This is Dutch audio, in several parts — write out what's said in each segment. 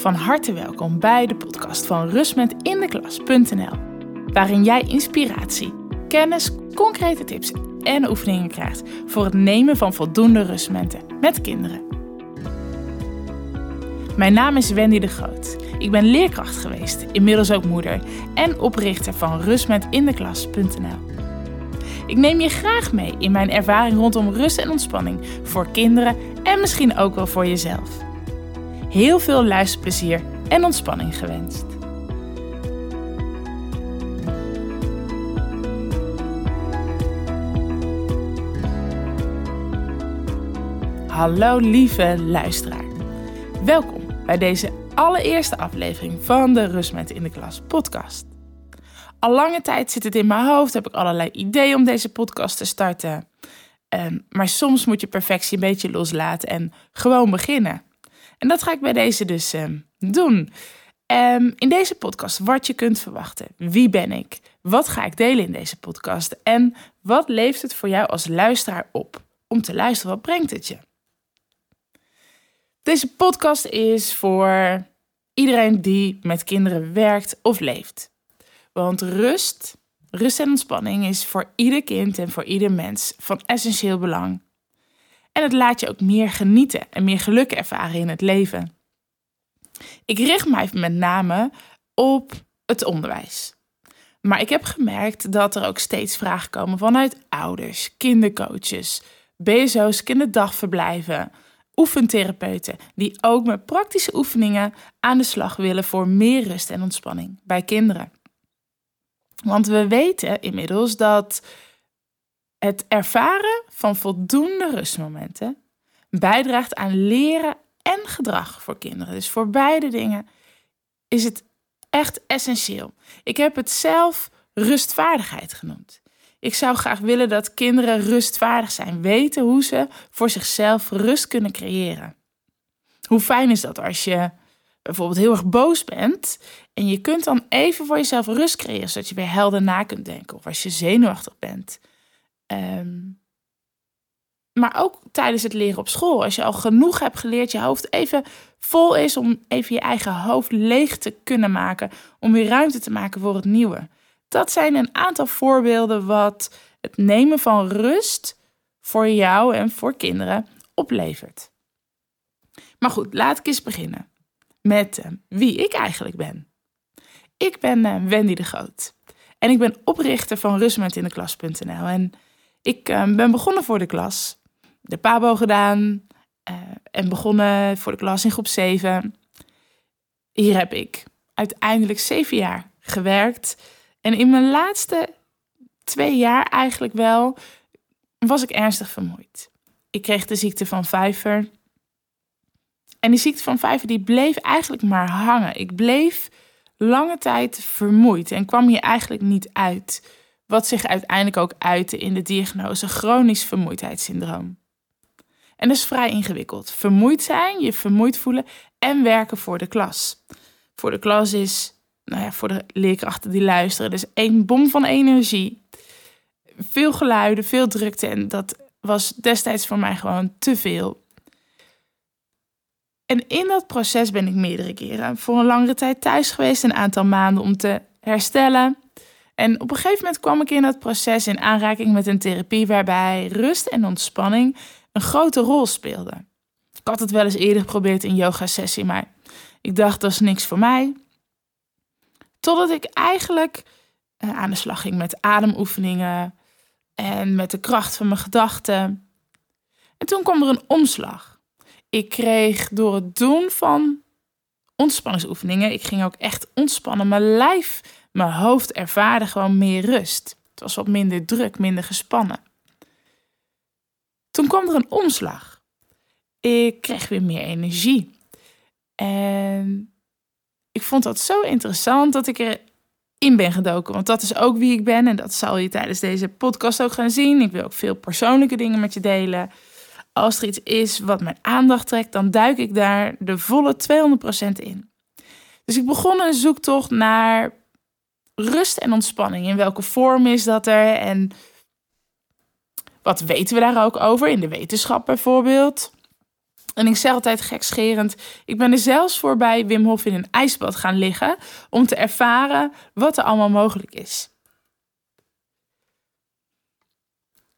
Van harte welkom bij de podcast van rustmetindeklas.nl, waarin jij inspiratie, kennis, concrete tips en oefeningen krijgt voor het nemen van voldoende rustmomenten met kinderen. Mijn naam is Wendy de Groot. Ik ben leerkracht geweest, inmiddels ook moeder en oprichter van rustmetindeklas.nl. Ik neem je graag mee in mijn ervaring rondom rust en ontspanning voor kinderen en misschien ook wel voor jezelf. Heel veel luisterplezier en ontspanning gewenst. Hallo lieve luisteraar. Welkom bij deze allereerste aflevering van de Rustmomenten in de Klas podcast. Al lange tijd zit het in mijn hoofd, heb ik allerlei ideeën om deze podcast te starten. Um, maar soms moet je perfectie een beetje loslaten en gewoon beginnen. En dat ga ik bij deze dus um, doen. Um, in deze podcast wat je kunt verwachten. Wie ben ik? Wat ga ik delen in deze podcast? En wat leeft het voor jou als luisteraar op? Om te luisteren, wat brengt het je? Deze podcast is voor iedereen die met kinderen werkt of leeft. Want rust, rust en ontspanning is voor ieder kind en voor ieder mens van essentieel belang. En het laat je ook meer genieten en meer geluk ervaren in het leven. Ik richt mij met name op het onderwijs. Maar ik heb gemerkt dat er ook steeds vragen komen vanuit ouders, kindercoaches, BSO's, kinderdagverblijven, oefentherapeuten, die ook met praktische oefeningen aan de slag willen voor meer rust en ontspanning bij kinderen. Want we weten inmiddels dat het ervaren van voldoende rustmomenten bijdraagt aan leren en gedrag voor kinderen. Dus voor beide dingen is het echt essentieel. Ik heb het zelf rustvaardigheid genoemd. Ik zou graag willen dat kinderen rustvaardig zijn, weten hoe ze voor zichzelf rust kunnen creëren. Hoe fijn is dat als je bijvoorbeeld heel erg boos bent en je kunt dan even voor jezelf rust creëren, zodat je weer helder na kunt denken. Of als je zenuwachtig bent. Um, maar ook tijdens het leren op school. Als je al genoeg hebt geleerd, je hoofd even vol is om even je eigen hoofd leeg te kunnen maken. Om weer ruimte te maken voor het nieuwe. Dat zijn een aantal voorbeelden wat het nemen van rust voor jou en voor kinderen oplevert. Maar goed, laat ik eens beginnen met uh, wie ik eigenlijk ben. Ik ben uh, Wendy de Groot en ik ben oprichter van rustmomentindeklas.nl. En ik uh, ben begonnen voor de klas, de PABO gedaan en begonnen voor de klas in groep 7. Hier heb ik uiteindelijk zeven jaar gewerkt. En in mijn laatste twee jaar eigenlijk wel was ik ernstig vermoeid. Ik kreeg de ziekte van vijver. En die ziekte van vijver die bleef eigenlijk maar hangen. Ik bleef lange tijd vermoeid en kwam hier eigenlijk niet uit. Wat zich uiteindelijk ook uitte in de diagnose chronisch vermoeidheidssyndroom. En dat is vrij ingewikkeld. Vermoeid zijn, je vermoeid voelen en werken voor de klas. Voor de klas is, nou ja, voor de leerkrachten die luisteren, dus één bom van energie. Veel geluiden, veel drukte en dat was destijds voor mij gewoon te veel. En in dat proces ben ik meerdere keren voor een langere tijd thuis geweest, een aantal maanden om te herstellen. En op een gegeven moment kwam ik in dat proces in aanraking met een therapie waarbij rust en ontspanning een grote rol speelden. Ik had het wel eens eerder geprobeerd in yoga-sessie, maar ik dacht dat is niks voor mij. Totdat ik eigenlijk eh, aan de slag ging met ademoefeningen en met de kracht van mijn gedachten. En toen kwam er een omslag ik kreeg door het doen van ontspanningsoefeningen, ik ging ook echt ontspannen. Mijn lijf, mijn hoofd ervaarde gewoon meer rust. Het was wat minder druk, minder gespannen. Toen kwam er een omslag. Ik kreeg weer meer energie. En ik vond dat zo interessant dat ik erin ben gedoken. Want dat is ook wie ik ben. En dat zal je tijdens deze podcast ook gaan zien. Ik wil ook veel persoonlijke dingen met je delen als er iets is wat mijn aandacht trekt, dan duik ik daar de volle 200% in. Dus ik begon een zoektocht naar rust en ontspanning. In welke vorm is dat er en wat weten we daar ook over in de wetenschap bijvoorbeeld? En ik zeg altijd gekscherend, ik ben er zelfs voor bij Wim Hof in een ijsbad gaan liggen om te ervaren wat er allemaal mogelijk is.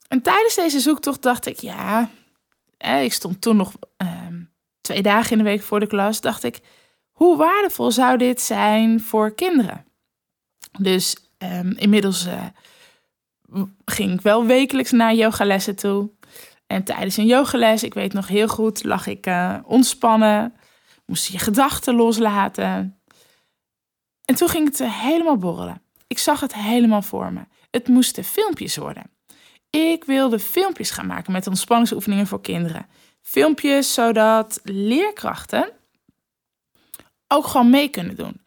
En tijdens deze zoektocht dacht ik, ja, ik stond toen nog ehm, twee dagen in de week voor de klas, dacht ik, hoe waardevol zou dit zijn voor kinderen? Dus um, inmiddels uh, ging ik wel wekelijks naar yogalessen toe. En tijdens een yogales, ik weet nog heel goed, lag ik uh, ontspannen, moest je gedachten loslaten. En toen ging het helemaal borrelen. Ik zag het helemaal voor me. Het moesten filmpjes worden. Ik wilde filmpjes gaan maken met ontspanningsoefeningen voor kinderen. Filmpjes zodat leerkrachten ook gewoon mee kunnen doen.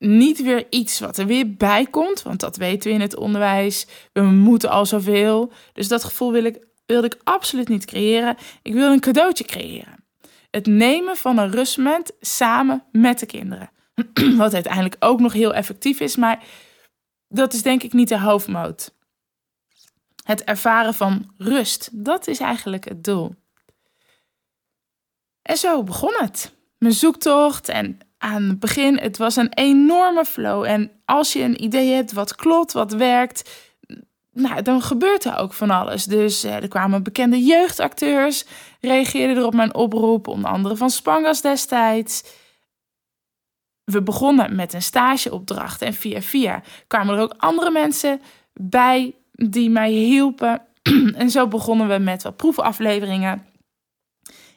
Niet weer iets wat er weer bij komt, want dat weten we in het onderwijs. We moeten al zoveel. Dus dat gevoel wil ik, wilde ik absoluut niet creëren. Ik wil een cadeautje creëren. Het nemen van een rustmoment samen met de kinderen. Wat uiteindelijk ook nog heel effectief is, maar dat is denk ik niet de hoofdmoot. Het ervaren van rust, dat is eigenlijk het doel. En zo begon het. Mijn zoektocht en aan het begin, het was een enorme flow. En als je een idee hebt wat klopt, wat werkt, nou, dan gebeurt er ook van alles. Dus eh, er kwamen bekende jeugdacteurs, reageerden er op mijn oproep, onder andere van Spangas destijds. We begonnen met een stageopdracht en via via kwamen er ook andere mensen bij die mij hielpen. en zo begonnen we met wat proefafleveringen.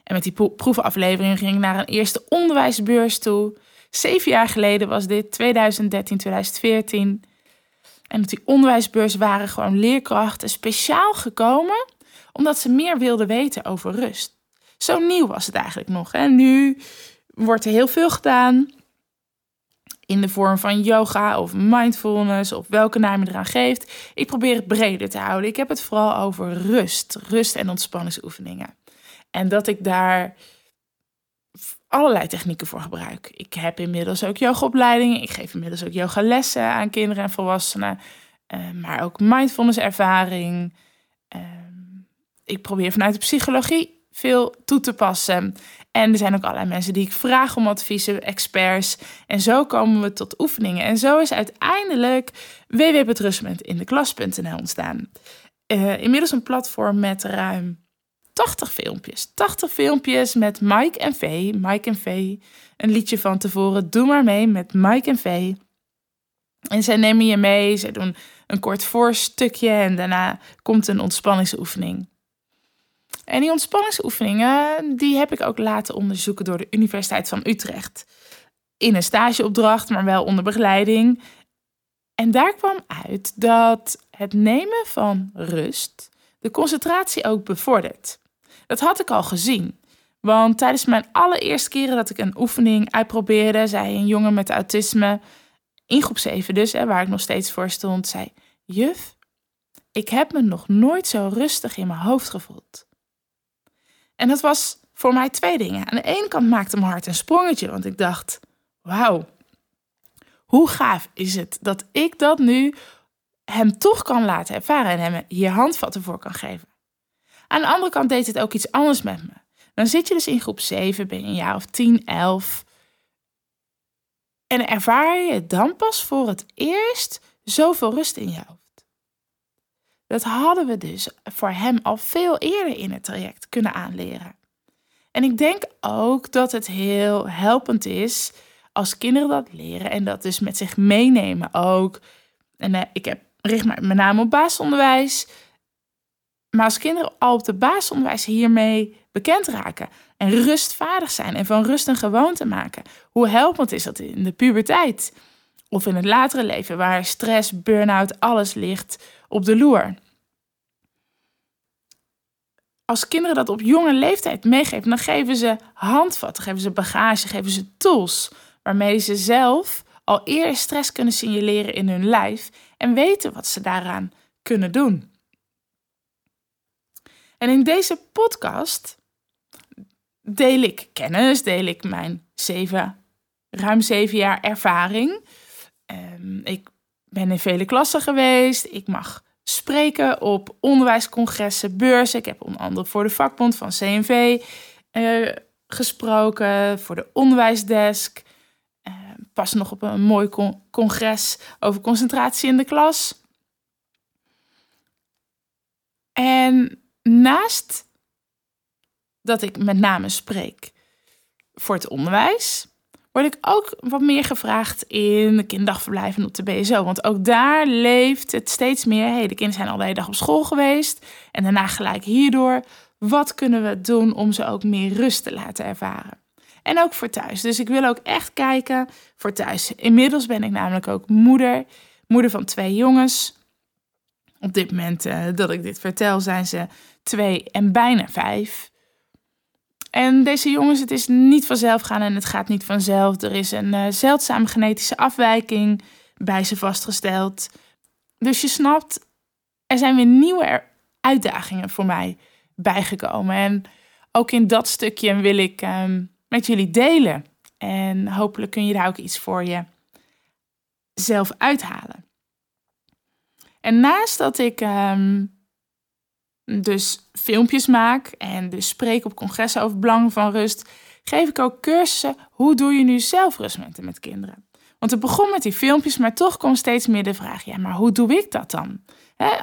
En met die proefaflevering ging ik naar een eerste onderwijsbeurs toe. Zeven jaar geleden was dit, 2013, 2014. En op die onderwijsbeurs waren gewoon leerkrachten speciaal gekomen omdat ze meer wilden weten over rust. Zo nieuw was het eigenlijk nog. Hè? Nu wordt er heel veel gedaan in de vorm van yoga of mindfulness of welke naam je eraan geeft. Ik probeer het breder te houden. Ik heb het vooral over rust, rust en ontspanningsoefeningen. En dat ik daar allerlei technieken voor gebruik. Ik heb inmiddels ook yogaopleidingen. Ik geef inmiddels ook yogalessen aan kinderen en volwassenen. Uh, maar ook mindfulness ervaring. Uh, ik probeer vanuit de psychologie veel toe te passen. En er zijn ook allerlei mensen die ik vraag om adviezen, experts. En zo komen we tot oefeningen. En zo is uiteindelijk www.betrustmentindeklas.nl ontstaan. Uh, inmiddels een platform met ruim 80 filmpjes. 80 filmpjes met Mike en Vee. Mike en Vee. Een liedje van tevoren. Doe maar mee met Mike en Vee. En zij nemen je mee. Zij doen een kort voorstukje. En daarna komt een ontspanningsoefening. En die ontspanningsoefeningen, die heb ik ook laten onderzoeken door de Universiteit van Utrecht. In een stageopdracht, maar wel onder begeleiding. En daar kwam uit dat het nemen van rust de concentratie ook bevordert. Dat had ik al gezien. Want tijdens mijn allereerste keren dat ik een oefening uitprobeerde, zei een jongen met autisme, in groep 7 dus, hè, waar ik nog steeds voor stond, zei: Juf, ik heb me nog nooit zo rustig in mijn hoofd gevoeld. En dat was voor mij twee dingen. Aan de ene kant maakte mijn hart een sprongetje, want ik dacht: wauw, hoe gaaf is het dat ik dat nu hem toch kan laten ervaren en hem hier handvatten voor kan geven. Aan de andere kant deed het ook iets anders met me. Dan zit je dus in groep 7, ben je een jaar of 10, 11. En ervaar je dan pas voor het eerst zoveel rust in je hoofd. Dat hadden we dus voor hem al veel eerder in het traject kunnen aanleren. En ik denk ook dat het heel helpend is als kinderen dat leren en dat dus met zich meenemen ook. En uh, ik heb, richt me met name op basisonderwijs. Maar als kinderen al op de basisonderwijs hiermee bekend raken en rustvaardig zijn en van rust een gewoonte maken, hoe helpend is dat in de puberteit? Of in het latere leven, waar stress, burn-out, alles ligt op de loer. Als kinderen dat op jonge leeftijd meegeven, dan geven ze handvatten, geven ze bagage, geven ze tools waarmee ze zelf al eerder stress kunnen signaleren in hun lijf en weten wat ze daaraan kunnen doen. En in deze podcast deel ik kennis, deel ik mijn zeven, ruim zeven jaar ervaring. Um, ik ben in vele klassen geweest. Ik mag spreken op onderwijscongressen, beurzen. Ik heb onder andere voor de vakbond van CNV uh, gesproken voor de onderwijsdesk. Uh, pas nog op een mooi congres over concentratie in de klas. En naast dat ik met name spreek voor het onderwijs, word ik ook wat meer gevraagd in de kinderdagverblijven op de BSO. Want ook daar leeft het steeds meer. Hey, de kinderen zijn al de hele dag op school geweest. En daarna gelijk hierdoor. Wat kunnen we doen om ze ook meer rust te laten ervaren? En ook voor thuis. Dus ik wil ook echt kijken voor thuis. Inmiddels ben ik namelijk ook moeder. Moeder van twee jongens. Op dit moment uh, dat ik dit vertel zijn ze twee en bijna vijf. En deze jongens, het is niet vanzelf gaan en het gaat niet vanzelf. Er is een uh, zeldzame genetische afwijking bij ze vastgesteld. Dus je snapt, er zijn weer nieuwe uitdagingen voor mij bijgekomen. En ook in dat stukje wil ik um, met jullie delen. En hopelijk kun je daar ook iets voor je zelf uithalen. En naast dat ik um, dus filmpjes maak en dus spreek op congressen over belang van rust, geef ik ook cursussen hoe doe je nu zelf rustmomenten met kinderen. Want het begon met die filmpjes, maar toch komt steeds meer de vraag: ja, maar hoe doe ik dat dan?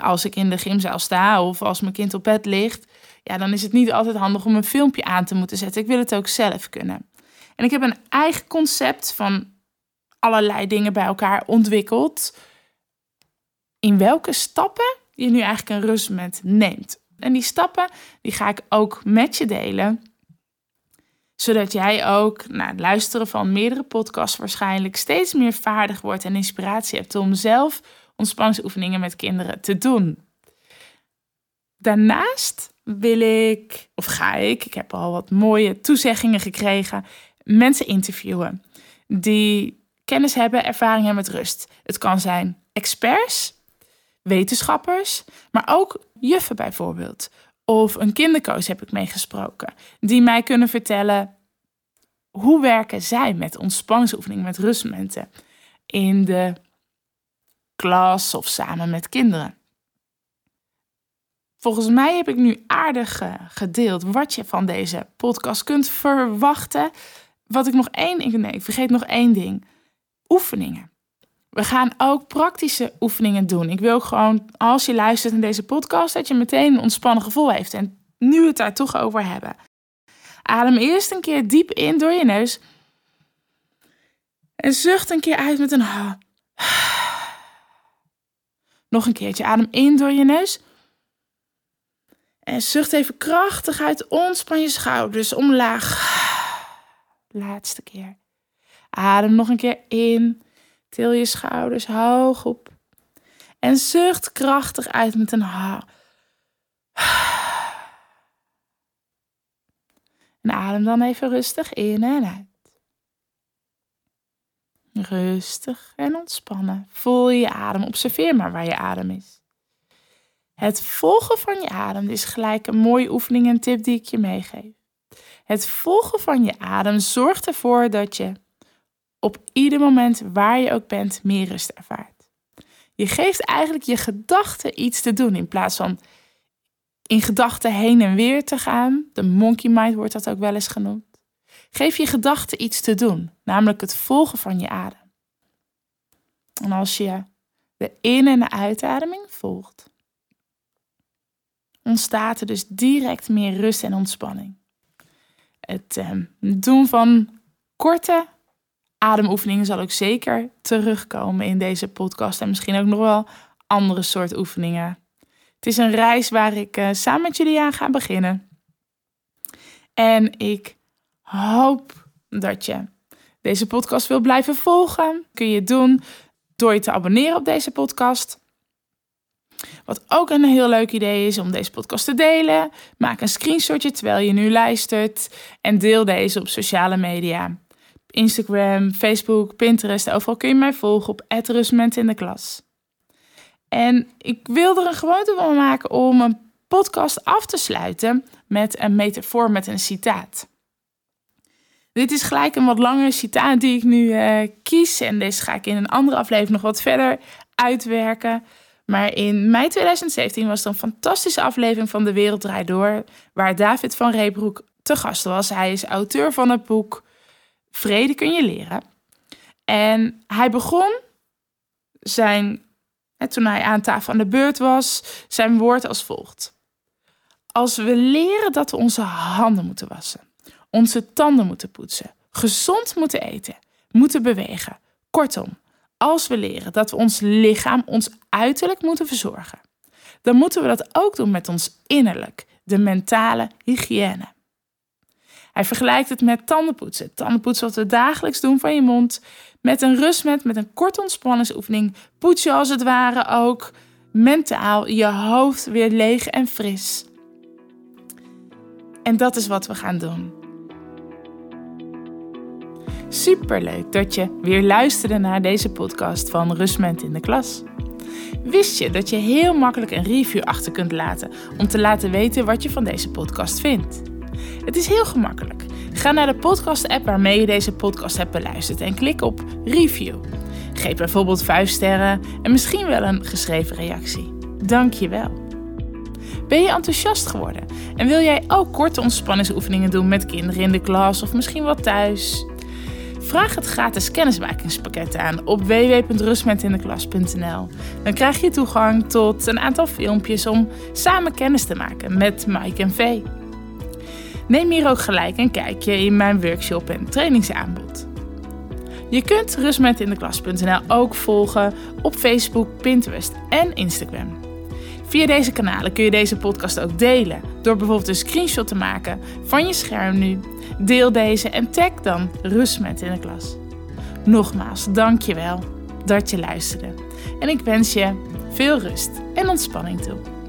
als ik in de gymzaal sta of als mijn kind op bed ligt, ja, dan is het niet altijd handig om een filmpje aan te moeten zetten. Ik wil het ook zelf kunnen. En ik heb een eigen concept van allerlei dingen bij elkaar ontwikkeld. In welke stappen je nu eigenlijk een rustmoment neemt. En die stappen die ga ik ook met je delen. Zodat jij ook na het luisteren van meerdere podcasts waarschijnlijk steeds meer vaardig wordt en inspiratie hebt om zelf ontspanningsoefeningen met kinderen te doen. Daarnaast wil ik, of ga ik, ik heb al wat mooie toezeggingen gekregen, mensen interviewen die kennis hebben, ervaring hebben met rust. Het kan zijn experts wetenschappers, maar ook juffen bijvoorbeeld. Of een kindercoach heb ik meegesproken, die mij kunnen vertellen hoe werken zij met ontspanningsoefeningen, met rustmomenten in de klas of samen met kinderen. Volgens mij heb ik nu aardig gedeeld wat je van deze podcast kunt verwachten. Wat ik nog één, nee, ik vergeet nog één ding. Oefeningen. We gaan ook praktische oefeningen doen. Ik wil gewoon, als je luistert naar deze podcast, dat je meteen een ontspannen gevoel heeft. En nu het daar toch over hebben. Adem eerst een keer diep in door je neus. En zucht een keer uit met een ha. Nog een keertje. Adem in door je neus. En zucht even krachtig uit. Ontspan je schouders omlaag. Laatste keer. Adem nog een keer in. Til je schouders hoog op. En zucht krachtig uit met een ha. En adem dan even rustig in en uit. Rustig en ontspannen. Voel je adem. Observeer maar waar je adem is. Het volgen van je adem is gelijk een mooie oefening en tip die ik je meegeef. Het volgen van je adem zorgt ervoor dat je op ieder moment waar je ook bent meer rust ervaart. Je geeft eigenlijk je gedachten iets te doen in plaats van in gedachten heen en weer te gaan. De monkey mind wordt dat ook wel eens genoemd. Geef je gedachten iets te doen, namelijk het volgen van je adem. En als je de in- en de uitademing volgt, ontstaat er dus direct meer rust en ontspanning. Het eh, doen van korte ademoefeningen zal ook zeker terugkomen in deze podcast. En misschien ook nog wel andere soort oefeningen. Het is een reis waar ik uh, samen met jullie aan ga beginnen. En ik hoop dat je deze podcast wil blijven volgen. Kun je doen door je te abonneren op deze podcast. Wat ook een heel leuk idee is om deze podcast te delen. Maak een screenshotje terwijl je nu luistert en deel deze op sociale media. Instagram, Facebook, Pinterest. Overal kun je mij volgen op Rustment in de klas. En ik wil er een gewoonte van maken om een podcast af te sluiten met een metafoor, met een citaat. Dit is gelijk een wat langere citaat die ik nu uh, kies. En deze ga ik in een andere aflevering nog wat verder uitwerken. Maar in mei 2017 was er een fantastische aflevering van De Wereld Draait Door. Waar David van Reebroek te gast was. Hij is auteur van het boek Vrede kun je leren. En hij begon zijn, toen hij aan tafel aan de beurt was, zijn woord als volgt. Als we leren dat we onze handen moeten wassen, onze tanden moeten poetsen, gezond moeten eten, moeten bewegen. Kortom, als we leren dat we ons lichaam, ons uiterlijk moeten verzorgen, dan moeten we dat ook doen met ons innerlijk, de mentale hygiëne. Hij vergelijkt het met tandenpoetsen. Tandenpoetsen wat we dagelijks doen van je mond. Met een rustmet, met een korte ontspanningsoefening. Poets je als het ware ook mentaal je hoofd weer leeg en fris. En dat is wat we gaan doen. Superleuk dat je weer luisterde naar deze podcast van Rustment in de Klas. Wist je dat je heel makkelijk een review achter kunt laten om te laten weten wat je van deze podcast vindt? Het is heel gemakkelijk. Ga naar de podcast-app waarmee je deze podcast hebt beluisterd en klik op review. Geef bijvoorbeeld 5 sterren en misschien wel een geschreven reactie. Dank je wel. Ben je enthousiast geworden en wil jij ook korte ontspanningsoefeningen doen met kinderen in de klas of misschien wel thuis? Vraag het gratis kennismakingspakket aan op www.rustmetindeklas.nl. Dan krijg je toegang tot een aantal filmpjes om samen kennis te maken met Mike en Vee. Neem hier ook gelijk een kijkje in mijn workshop en trainingsaanbod. Je kunt rustmetindeklas.nl ook volgen op Facebook, Pinterest en Instagram. Via deze kanalen kun je deze podcast ook delen door bijvoorbeeld een screenshot te maken van je scherm nu. Deel deze en tag dan Rustmet in de klas. Nogmaals, dank je wel dat je luisterde. En ik wens je veel rust en ontspanning toe.